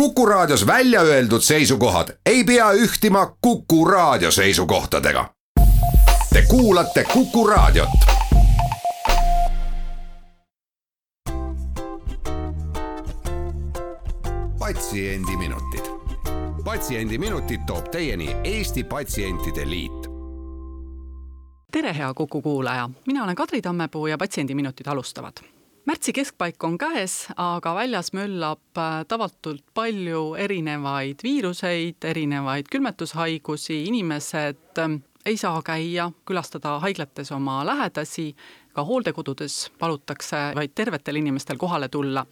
Kuku Raadios välja öeldud seisukohad ei pea ühtima Kuku Raadio seisukohtadega. Te kuulate Kuku Raadiot. patsiendiminutid, Patsiendiminutid toob teieni Eesti Patsientide Liit tere, hea Kuku kuulaja, mina olen Kadri Tammepuu ja Patsiendiminutid alustavad märtsi keskpaik on käes, aga väljas möllab äh, tavatult palju erinevaid viiruseid, erinevaid külmetushaigusi, inimesed ähm, ei saa käia, külastada haiglates oma lähedasi, ka hooldekodudes palutakse vaid tervetel inimestel kohale tulla.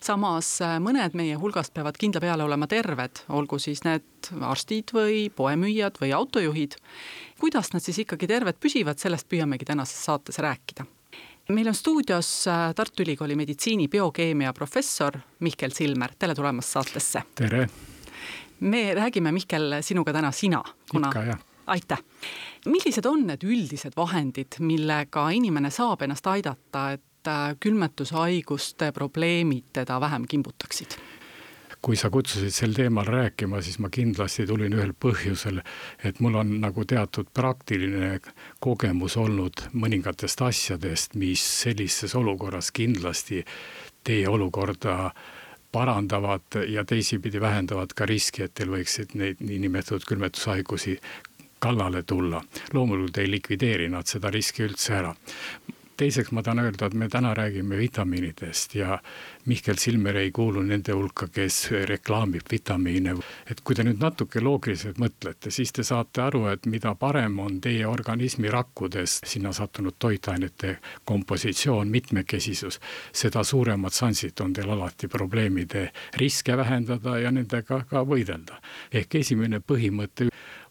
samas äh, mõned meie hulgast peavad kindla peale olema terved, olgu siis need arstid või poemüüjad või autojuhid. kuidas nad siis ikkagi terved püsivad, sellest püüamegi tänases saates rääkida meil on stuudios äh, Tartu Ülikooli meditsiini biokeemia professor Mihkel Silmer, tere tulemast saatesse. tere. me räägime, Mihkel, sinuga täna sina, kuna aitäh. millised on need üldised vahendid, millega inimene saab ennast aidata, et äh, külmetushaiguste probleemid teda vähem kimbutaksid? Kui sa kutsusid sel teemal rääkima, siis ma kindlasti tulin ühel põhjusel, et mul on nagu teatud praktiline kogemus olnud mõningatest asjadest, mis sellises olukorras kindlasti teie olukorda parandavad ja teisipidi vähendavad ka riski, et teil võiksid neid niinimetatud külmetushaigusi kallale tulla. loomulikult ei likvideeri nad seda riski üldse ära teiseks ma tahan öelda, et me täna räägime vitamiinidest ja Mihkel Silmer ei kuulu nende hulka, kes reklaamib vitamiine. et kui te nüüd natuke loogiliselt mõtlete, siis te saate aru, et mida parem on teie organismi rakkudes sinna sattunud toitainete kompositsioon, mitmekesisus, seda suuremad šansid on teil alati probleemide riske vähendada ja nendega ka võidelda. ehk esimene põhimõte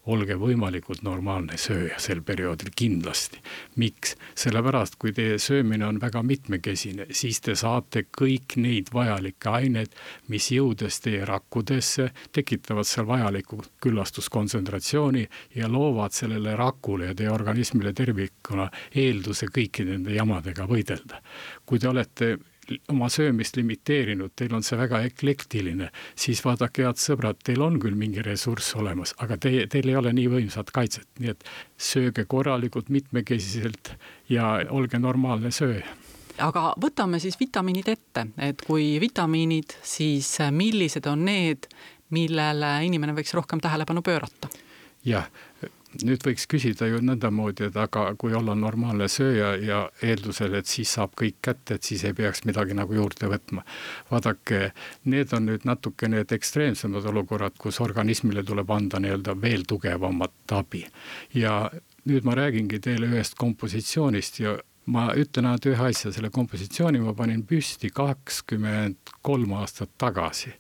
olge võimalikult normaalne sööja sel perioodil kindlasti. miks? sellepärast, kui teie söömine on väga mitmekesine, siis te saate kõik neid vajalikke aineid, mis jõudes teie rakkudesse, tekitavad seal vajalikku küllastuskontsentratsiooni ja loovad sellele rakule ja teie organismile tervikuna eelduse kõikide nende jamadega võidelda. kui te olete oma söömist limiteerinud, teil on see väga eklektiline, siis vaadake, head sõbrad, teil on küll mingi ressurss olemas, aga teie, teil ei ole nii võimsat kaitset, nii et sööge korralikult, mitmekesiselt ja olge normaalne sööja aga võtame siis vitamiinid ette, et kui vitamiinid, siis millised on need, millele inimene võiks rohkem tähelepanu pöörata? jah, nüüd võiks küsida ju nõndamoodi, et aga kui olla normaalne sööja ja eeldusel, et siis saab kõik kätte, et siis ei peaks midagi nagu juurde võtma. vaadake, need on nüüd natuke need ekstreemsemad olukorrad, kus organismile tuleb anda nii-öelda veel tugevamat abi. ja nüüd ma räägingi teile ühest kompositsioonist ja ma ütlen ainult ühe asja, selle kompositsiooni ma panin püsti kakskümmend kolm aastat tagasi.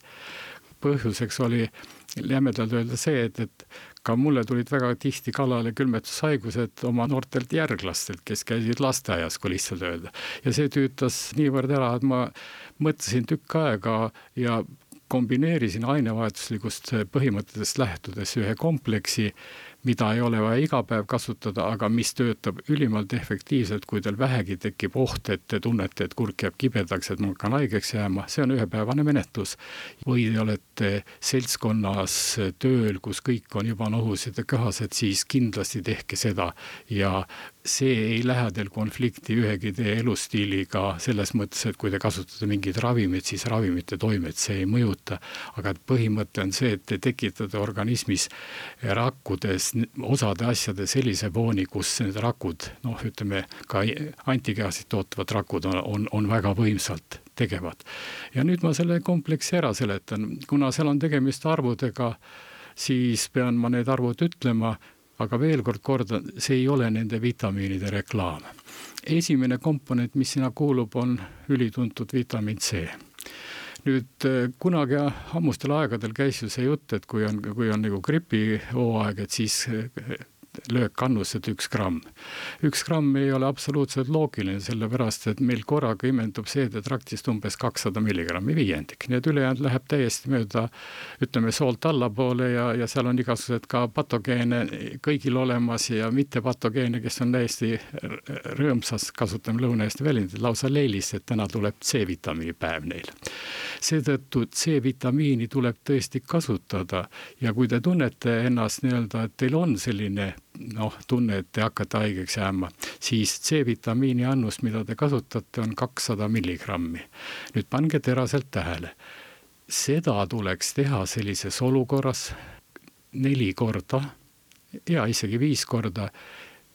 põhjuseks oli jämedalt öelda see, et, et ka mulle tulid väga tihti kallale külmetushaigused oma noortelt järglastelt, kes käisid lasteaias, kui lihtsalt öelda. ja see tüütas niivõrd ära, et ma mõtlesin tükk aega ja kombineerisin ainevahetuslikust põhimõtetest lähtudes ühe kompleksi mida ei ole vaja iga päev kasutada, aga mis töötab ülimalt efektiivselt, kui teil vähegi tekib oht, et te tunnete, et kurk jääb kibedaks, et ma hakkan haigeks jääma, see on ühepäevane menetlus. või te olete seltskonnas tööl, kus kõik on juba nohused ja köhased, siis kindlasti tehke seda ja see ei lähe teil konflikti ühegi teie elustiiliga selles mõttes, et kui te kasutate mingeid ravimeid, siis ravimite toimet see ei mõjuta. aga põhimõte on see, et te tekitate organismis rakkudes osade asjade sellise fooni, kus need rakud, noh, ütleme ka antikehasid tootvad rakud on, on, on väga võimsalt tegevad. ja nüüd ma selle kompleksi ära seletan, kuna seal on tegemist arvudega, siis pean ma need arvud ütlema aga veel kord kordan, see ei ole nende vitamiinide reklaam. esimene komponent, mis sinna kuulub, on ülituntud vitamiin C nüüd äh, kunagi ammustel aegadel käis ju see jutt, et kui on, kui on nagu gripihooaeg, et siis äh, löökannused üks gramm. üks gramm ei ole absoluutselt loogiline, sellepärast et meil korraga imendub seedetraktist umbes kakssada milligrammi viiendik, nii et ülejäänud läheb täiesti mööda ütleme soolt allapoole ja, ja seal on igasugused ka patogeene kõigil olemas ja mittepatogeene, kes on täiesti rõõmsas, kasutame Lõuna-Eesti väljendit, lausa leelis, et täna tuleb C-vitamiini päev neil. seetõttu C-vitamiini tuleb tõesti kasutada ja kui te tunnete ennast nii-öelda, et teil on selline noh, tunne, et te hakkate haigeks jääma, siis C-vitamiini annus, mida te kasutate, on kakssada milligrammi. nüüd pange teraselt tähele, seda tuleks teha sellises olukorras neli korda ja isegi viis korda.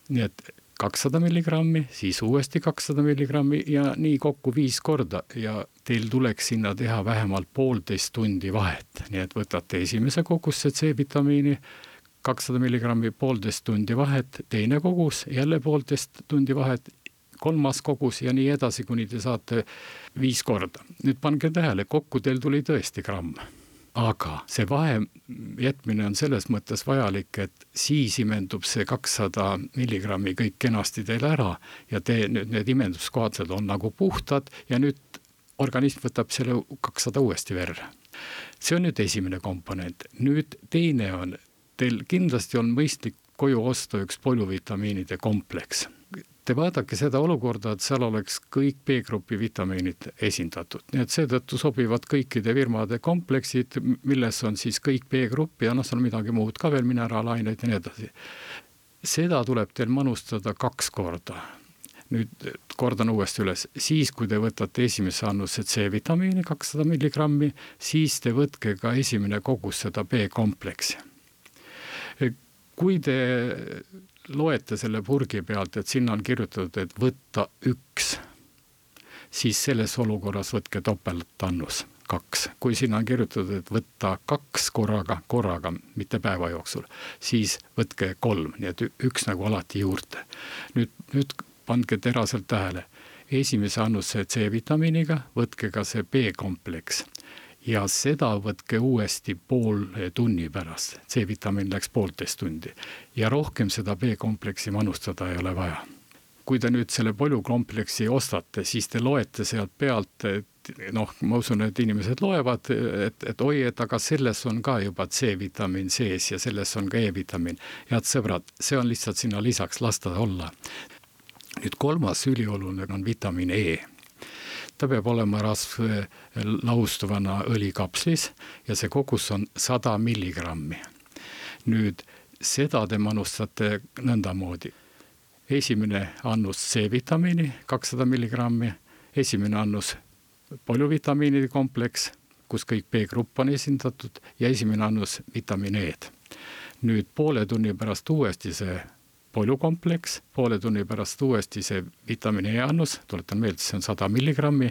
nii et kakssada milligrammi, siis uuesti kakssada milligrammi ja nii kokku viis korda ja teil tuleks sinna teha vähemalt poolteist tundi vahet, nii et võtate esimese kogusse C-vitamiini, kakssada milligrammi, poolteist tundi vahet, teine kogus, jälle poolteist tundi vahet, kolmas kogus ja nii edasi, kuni te saate viis korda. nüüd pange tähele, kokku teil tuli tõesti gramm aga see vahe jätmine on selles mõttes vajalik, et siis imendub see kakssada milligrammi kõik kenasti teil ära ja te nüüd need imenduskohad on nagu puhtad ja nüüd organism võtab selle kakssada uuesti verre. see on nüüd esimene komponent, nüüd teine on, teil kindlasti on mõistlik koju osta üks polüvitamiinide kompleks te vaadake seda olukorda, et seal oleks kõik B-grupi vitamiinid esindatud, nii et seetõttu sobivad kõikide firmade kompleksid, milles on siis kõik B-grupp ja noh, seal midagi muud ka veel, mineraalaineid ja nii edasi. seda tuleb teil manustada kaks korda nüüd kordan uuesti üles, siis kui te võtate esimesse annusse C-vitamiini kakssada milligrammi, siis te võtke ka esimene kogus seda B-kompleksi. Kui te loete selle purgi pealt, et sinna on kirjutatud, et võtta üks, siis selles olukorras võtke topeltannus, kaks. kui sinna on kirjutatud, et võtta kaks korraga, korraga, mitte päeva jooksul, siis võtke kolm, nii et üks nagu alati juurde. nüüd, nüüd pandke teraselt tähele, esimese annuse C-vitamiiniga võtke ka see B-kompleks ja seda võtke uuesti poole tunni pärast, C-vitamiin läks poolteist tundi ja rohkem seda B-kompleksi manustada ei ole vaja. kui te nüüd selle polükompleksi ostate, siis te loete sealt pealt, et noh, ma usun, et inimesed loevad, et, et oi, et aga selles on ka juba C-vitamiin sees ja selles on ka E-vitamiin. head sõbrad, see on lihtsalt sinna lisaks, las ta olla. nüüd kolmas ülioluline on vitamiin E ta peab olema rasv lahustuvana õlikapslis ja see kogus on sada milligrammi. nüüd seda te manustate nõndamoodi. esimene annus C-vitamiini kakssada milligrammi, esimene annus polüvitamiinide kompleks, kus kõik B-grupp on esindatud ja esimene annus vitamiin E-d. nüüd poole tunni pärast uuesti see polükompleks, poole tunni pärast uuesti see vitamiini E annus, tuletan meelde, see on sada milligrammi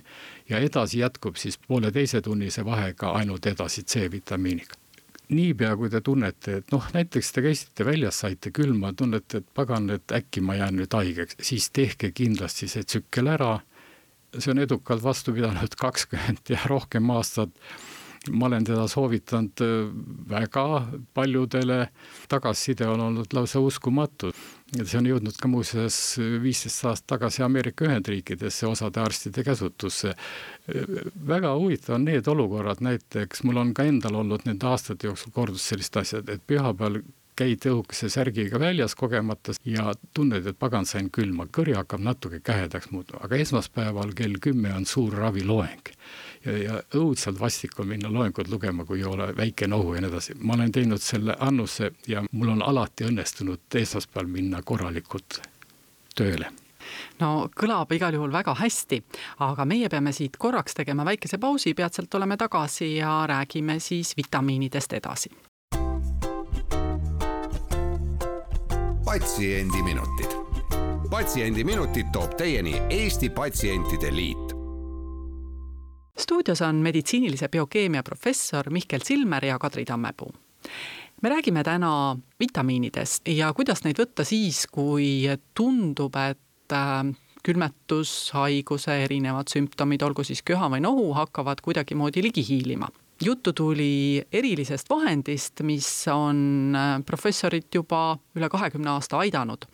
ja edasi jätkub siis pooleteise tunnise vahega ainult edasi C-vitamiiniga niipea, kui te tunnete, et noh, näiteks te käisite väljas, saite külma, tunnete, et pagan, et äkki ma jään nüüd haigeks, siis tehke kindlasti see tsükkel ära. see on edukalt vastu pidanud kakskümmend ja rohkem aastat ma olen teda soovitanud äh, väga paljudele, tagasiside on olnud lausa uskumatu. see on jõudnud ka muuseas viisteist aastat tagasi Ameerika Ühendriikidesse osade arstide käsutusse. väga huvitav on need olukorrad, näiteks mul on ka endal olnud nende aastate jooksul kordus sellist asja, et pühapäeval käid õhukese särgiga väljas kogemata ja tunned, et pagan, sain külma, kõri hakkab natuke kähedaks muutuma, aga esmaspäeval kell kümme on suur raviloeng ja, ja õudselt vastik on minna loengut lugema, kui ei ole väike nohu ja nii edasi. ma olen teinud selle annuse ja mul on alati õnnestunud esmaspäeval minna korralikult tööle no kõlab igal juhul väga hästi, aga meie peame siit korraks tegema väikese pausi, peatselt oleme tagasi ja räägime siis vitamiinidest edasi. patsiendiminutid, Patsiendiminutid toob teieni Eesti Patsientide Liit stuudios on meditsiinilise biokeemia professor Mihkel Silmer ja Kadri Tammepuu. me räägime täna vitamiinidest ja kuidas neid võtta siis, kui tundub, et äh, külmetus, haiguse erinevad sümptomid, olgu siis köha või nohu, hakkavad kuidagimoodi ligi hiilima juttu tuli erilisest vahendist, mis on professorit juba üle kahekümne aasta aidanud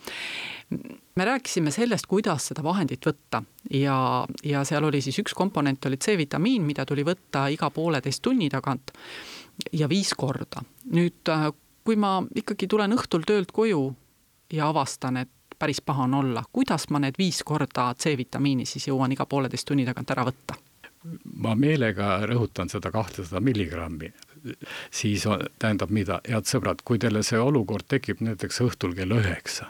me rääkisime sellest, kuidas seda vahendit võtta ja, ja seal oli siis üks komponent oli C-vitamiin, mida tuli võtta iga pooleteist tunni tagant ja viis korda. nüüd, kui ma ikkagi tulen õhtul töölt koju ja avastan, et päris paha on olla, kuidas ma need viis korda C-vitamiini siis jõuan iga pooleteist tunni tagant ära võtta? Ma meelega rõhutan seda kahtesada milligrammi, siis on, tähendab mida, head sõbrad, kui teile see olukord tekib näiteks õhtul kell üheksa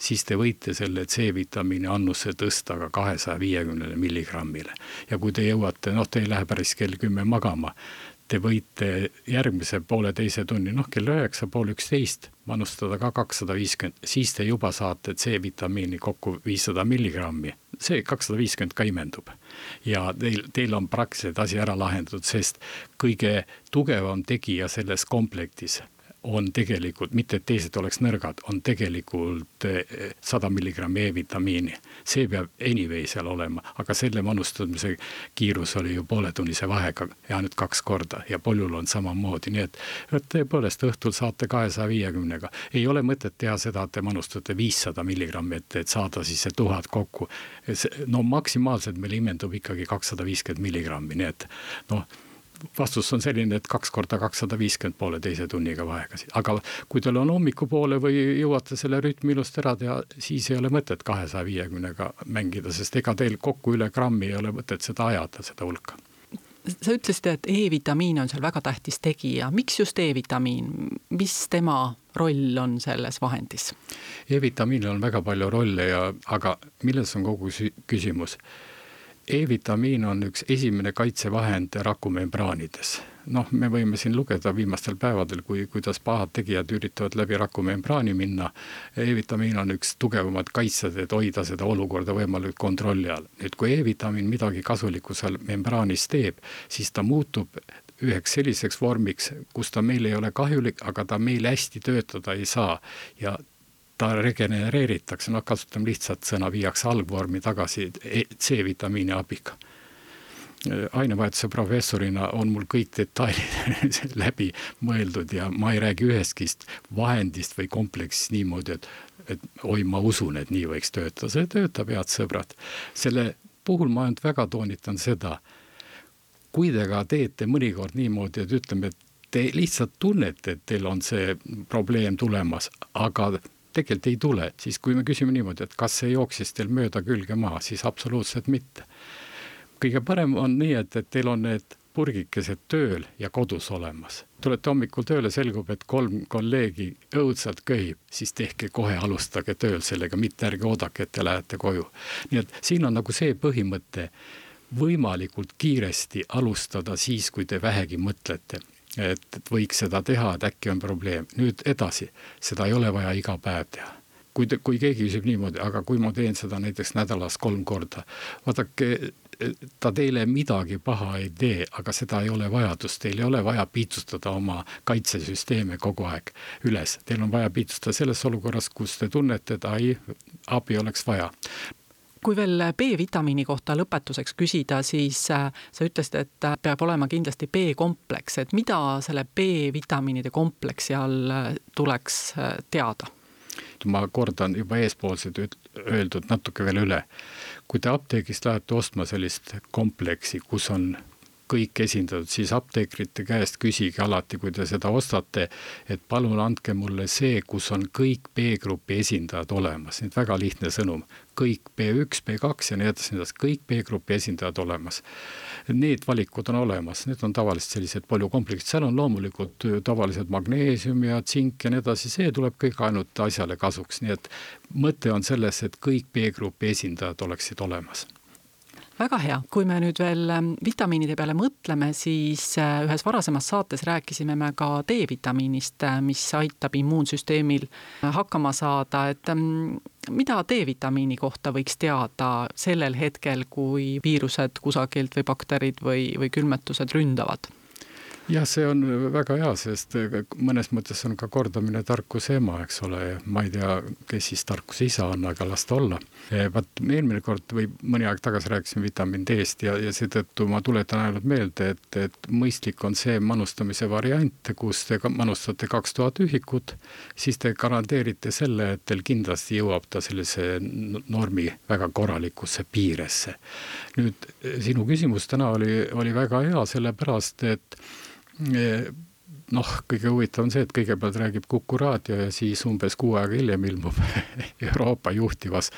siis te võite selle C-vitamiini annuse tõsta ka kahesaja viiekümnele milligrammile. ja kui te jõuate, noh, te ei lähe päris kell kümme magama, te võite järgmise pooleteise tunni, noh kell üheksa, pool üksteist manustada ka kakssada viiskümmend, siis te juba saate C-vitamiini kokku viissada milligrammi. See kakssada viiskümmend ka imendub. ja teil, teil on praktiliselt asi ära lahendatud, sest kõige tugevam tegija selles komplektis on tegelikult, mitte et teised oleks nõrgad, on tegelikult eh, sada milligrammi E-vitamiini. see peab anyway seal olema, aga selle manustamise kiirus oli ju pooletunnise vahega ja nüüd kaks korda ja poljul on samamoodi, nii et. et tõepoolest õhtul saate kahesaja viiekümnega, ei ole mõtet teha seda, et te manustate viissada milligrammi, et, et saada siis see tuhat kokku. no maksimaalselt meil imendub ikkagi kakssada viiskümmend milligrammi, nii et noh vastus on selline, et kaks korda kakssada viiskümmend pooleteise tunniga vahegasid, aga kui teil on hommikupoole või jõuate selle rütmi ilusti ära teha, siis ei ole mõtet kahesaja viiekümnega mängida, sest ega teil kokku üle grammi ei ole mõtet seda ajada, seda hulka sa ütlesid, et E-vitamiin on seal väga tähtis tegija, miks just E-vitamiin, mis tema roll on selles vahendis? E-vitamiinil on väga palju rolle ja, aga milles on kogu küsimus? E-vitamiin on üks esimene kaitsevahend rakumembraanides. noh, me võime siin lugeda viimastel päevadel, kui, kuidas pahad tegijad üritavad läbi rakumembraani minna. E-vitamiin on üks tugevamad kaitsjad, et hoida seda olukorda võimalikult kontrolli all. nüüd, kui E-vitamiin midagi kasulikku seal membraanis teeb, siis ta muutub üheks selliseks vormiks, kus ta meil ei ole kahjulik, aga ta meil hästi töötada ei saa. ja ta regenereeritakse, noh, kasutame lihtsat sõna, viiakse algvormi tagasi e, C-vitamiini abiga. ainevahetuse professorina on mul kõik detailid läbi mõeldud ja ma ei räägi ühestki vahendist või kompleksist niimoodi, et, et oi, ma usun, et nii võiks töötada, see töötab, head sõbrad. selle puhul ma ainult väga toonitan seda, kui te ka teete mõnikord niimoodi, et ütleme, et te lihtsalt tunnete, et teil on see probleem tulemas, aga tegelikult ei tule, siis kui me küsime niimoodi, et kas see jooksis teil mööda külge maha, siis absoluutselt mitte. kõige parem on nii, et, et teil on need purgikesed tööl ja kodus olemas. tulete hommikul tööle, selgub, et kolm kolleegi õudselt köhib, siis tehke kohe, alustage tööl sellega, mitte ärge oodake, et te lähete koju. nii et siin on nagu see põhimõte, võimalikult kiiresti alustada siis, kui te vähegi mõtlete et, et võiks seda teha, et äkki on probleem. nüüd edasi, seda ei ole vaja iga päev teha. kui te, kui keegi küsib niimoodi, aga kui ma teen seda näiteks nädalas kolm korda, vaadake, ta teile midagi paha ei tee, aga seda ei ole vajadust, teil ei ole vaja piitsustada oma kaitsesüsteeme kogu aeg üles. Teil on vaja piitsustada selles olukorras, kus te tunnete, et ai, abi oleks vaja kui veel B-vitamiini kohta lõpetuseks küsida, siis äh, sa ütlesid, et äh, peab olema kindlasti B-kompleks, et mida selle B-vitamiinide kompleksi all äh, tuleks teada? ma kordan juba eespoolsed öeldud natuke veel üle. kui te apteegist lähete ostma sellist kompleksi, kus on kõik esindatud, siis apteekrite käest küsige alati, kui te seda ostate, et palun andke mulle see, kus on kõik B-grupi esindajad olemas, nii et väga lihtne sõnum. kõik B1, B2 ja nii edasi, nii edasi, kõik B-grupi esindajad olemas. Need valikud on olemas, need on tavaliselt sellised polükompleksid, seal on loomulikult tavaliselt magneesium ja tsink ja nii edasi, see tuleb kõik ainult asjale kasuks, nii et mõte on selles, et kõik B-grupi esindajad oleksid olemas väga hea, kui me nüüd veel ähm, vitamiinide peale mõtleme, siis äh, ühes varasemas saates rääkisime me ka D-vitamiinist, äh, mis aitab immuunsüsteemil äh, hakkama saada, et ähm, mida D-vitamiini kohta võiks teada sellel hetkel, kui viirused kusagilt või bakterid või, või külmetused ründavad? Jah, see on väga hea, sest mõnes mõttes on ka kordamine tarkuse ema, eks ole, ma ei tea, kes siis tarkuse isa on, aga las ta olla. vaat eelmine kord või mõni aeg tagasi rääkisime vitamiin D-st ja, ja seetõttu ma tuletan ainult meelde, et, et mõistlik on see manustamise variant, kus te manustate kaks tuhat ühikut, siis te garanteerite selle, et teil kindlasti jõuab ta sellise normi väga korralikusse piiresse. nüüd sinu küsimus täna oli, oli väga hea, sellepärast et noh, kõige huvitavam on see, et kõigepealt räägib Kuku raadio ja siis umbes kuu aega hiljem ilmub Euroopa juhtivas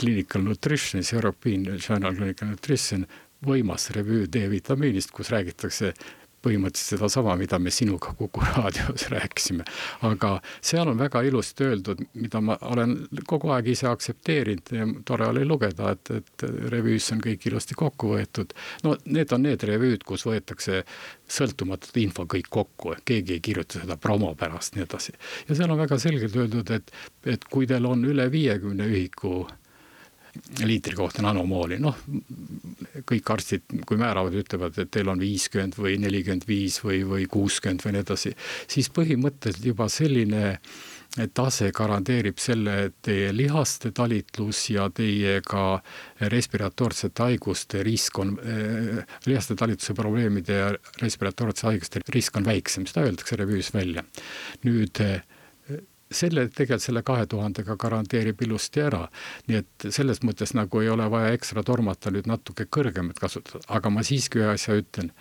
Clinical Nutritionis, European Journal Clinical Nutrition võimas revüü D-vitamiinist, kus räägitakse põhimõtteliselt sedasama, mida me sinuga Kuku raadios rääkisime. aga seal on väga ilusti öeldud, mida ma olen kogu aeg ise aktsepteerinud ja tore oli lugeda, et, et revüüs on kõik ilusti kokku võetud. no need on need revüüd, kus võetakse sõltumatut info kõik kokku, keegi ei kirjuta seda promo pärast, nii edasi. ja seal on väga selgelt öeldud, et, et kui teil on üle viiekümne ühiku liitri kohta nanomooli, noh, kõik arstid, kui määravad, ütlevad, et teil on viiskümmend või nelikümmend viis või, või kuuskümmend või nii edasi, siis põhimõtteliselt juba selline tase garanteerib selle, et teie lihaste talitlus ja teie ka respiratoorsete haiguste risk on eh,, lihaste talitluse probleemide ja respiratoorsete haiguste risk on väiksem, seda öeldakse revüüs välja. nüüd eh, selle tegelikult selle kahe tuhandega garanteerib ilusti ära. nii et selles mõttes nagu ei ole vaja ekstra tormata nüüd natuke kõrgemat kasutada, aga ma siiski ühe asja ütlen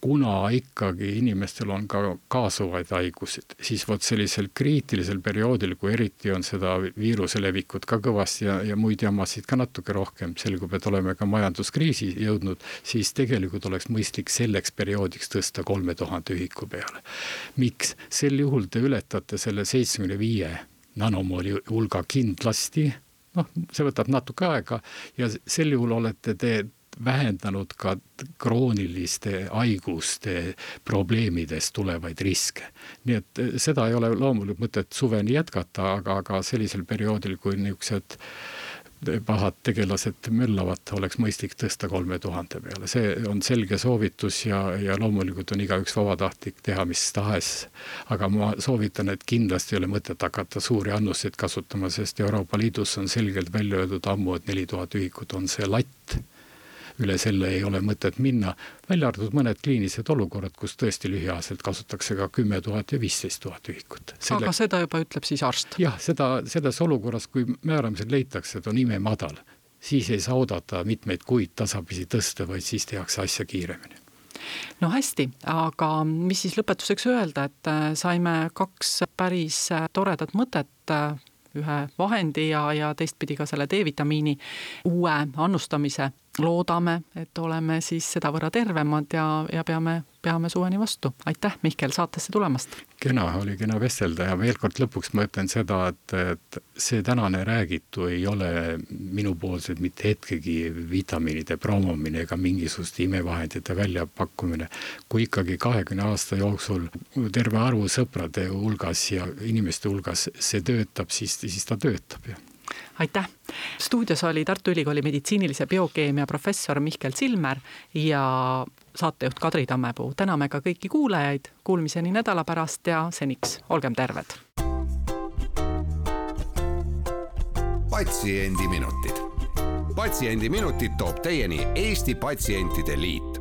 kuna ikkagi inimestel on ka kaasuvaid haigusid, siis vot sellisel kriitilisel perioodil, kui eriti on seda viiruse levikut ka kõvasti ja, ja muid jamasid ka natuke rohkem, selgub, et oleme ka majanduskriisi jõudnud, siis tegelikult oleks mõistlik selleks perioodiks tõsta kolme tuhande ühiku peale. miks? sel juhul te ületate selle seitsmekümne viie nanomooli hulga kindlasti noh, see võtab natuke aega ja sel juhul olete te vähendanud ka krooniliste haiguste probleemidest tulevaid riske. nii et eh, seda ei ole loomulikult mõtet suveni jätkata, aga, aga sellisel perioodil, kui niisugused pahad tegelased möllavad, oleks mõistlik tõsta kolme tuhande peale, see on selge soovitus ja, ja loomulikult on igaüks vabatahtlik teha mis tahes. aga ma soovitan, et kindlasti ei ole mõtet hakata suuri annuseid kasutama, sest Euroopa Liidus on selgelt välja öeldud ammu, et neli tuhat ühikut on see latt üle selle ei ole mõtet minna, välja arvatud mõned kliinilised olukorrad, kus tõesti lühiajaliselt kasutatakse ka kümme tuhat ja viisteist tuhat ühikut selle.... aga seda juba ütleb siis arst? jah, seda, selles olukorras, kui määramisel leitakse, et on imemadal, siis ei saa oodata mitmeid kuid tasapisi tõsta, vaid siis tehakse asja kiiremini no hästi, aga mis siis lõpetuseks öelda, et äh, saime kaks päris äh, toredat mõtet äh, ühe vahendi ja, ja teistpidi ka selle D-vitamiini uue annustamise loodame, et oleme siis sedavõrra tervemad ja, ja peame, peame suveni vastu. aitäh, Mihkel, saatesse tulemast! kena, oli kena vestelda ja veel kord lõpuks ma ütlen seda, et, et see tänane räägitu ei ole minupoolselt mitte hetkegi vitamiinide promomine ega mingisuguste imevahendite väljapakkumine. kui ikkagi kahekümne aasta jooksul terve arvu sõprade hulgas ja inimeste hulgas see töötab, siis, siis ta töötab, jah aitäh! stuudios oli Tartu Ülikooli meditsiinilise biokeemia professor Mihkel Silmer ja saatejuht Kadri Tammepuu. täname ka kõiki kuulajaid, kuulmiseni nädala pärast ja seniks olgem terved! patsiendiminutid. patsiendiminutid toob teieni Eesti Patsientide Liit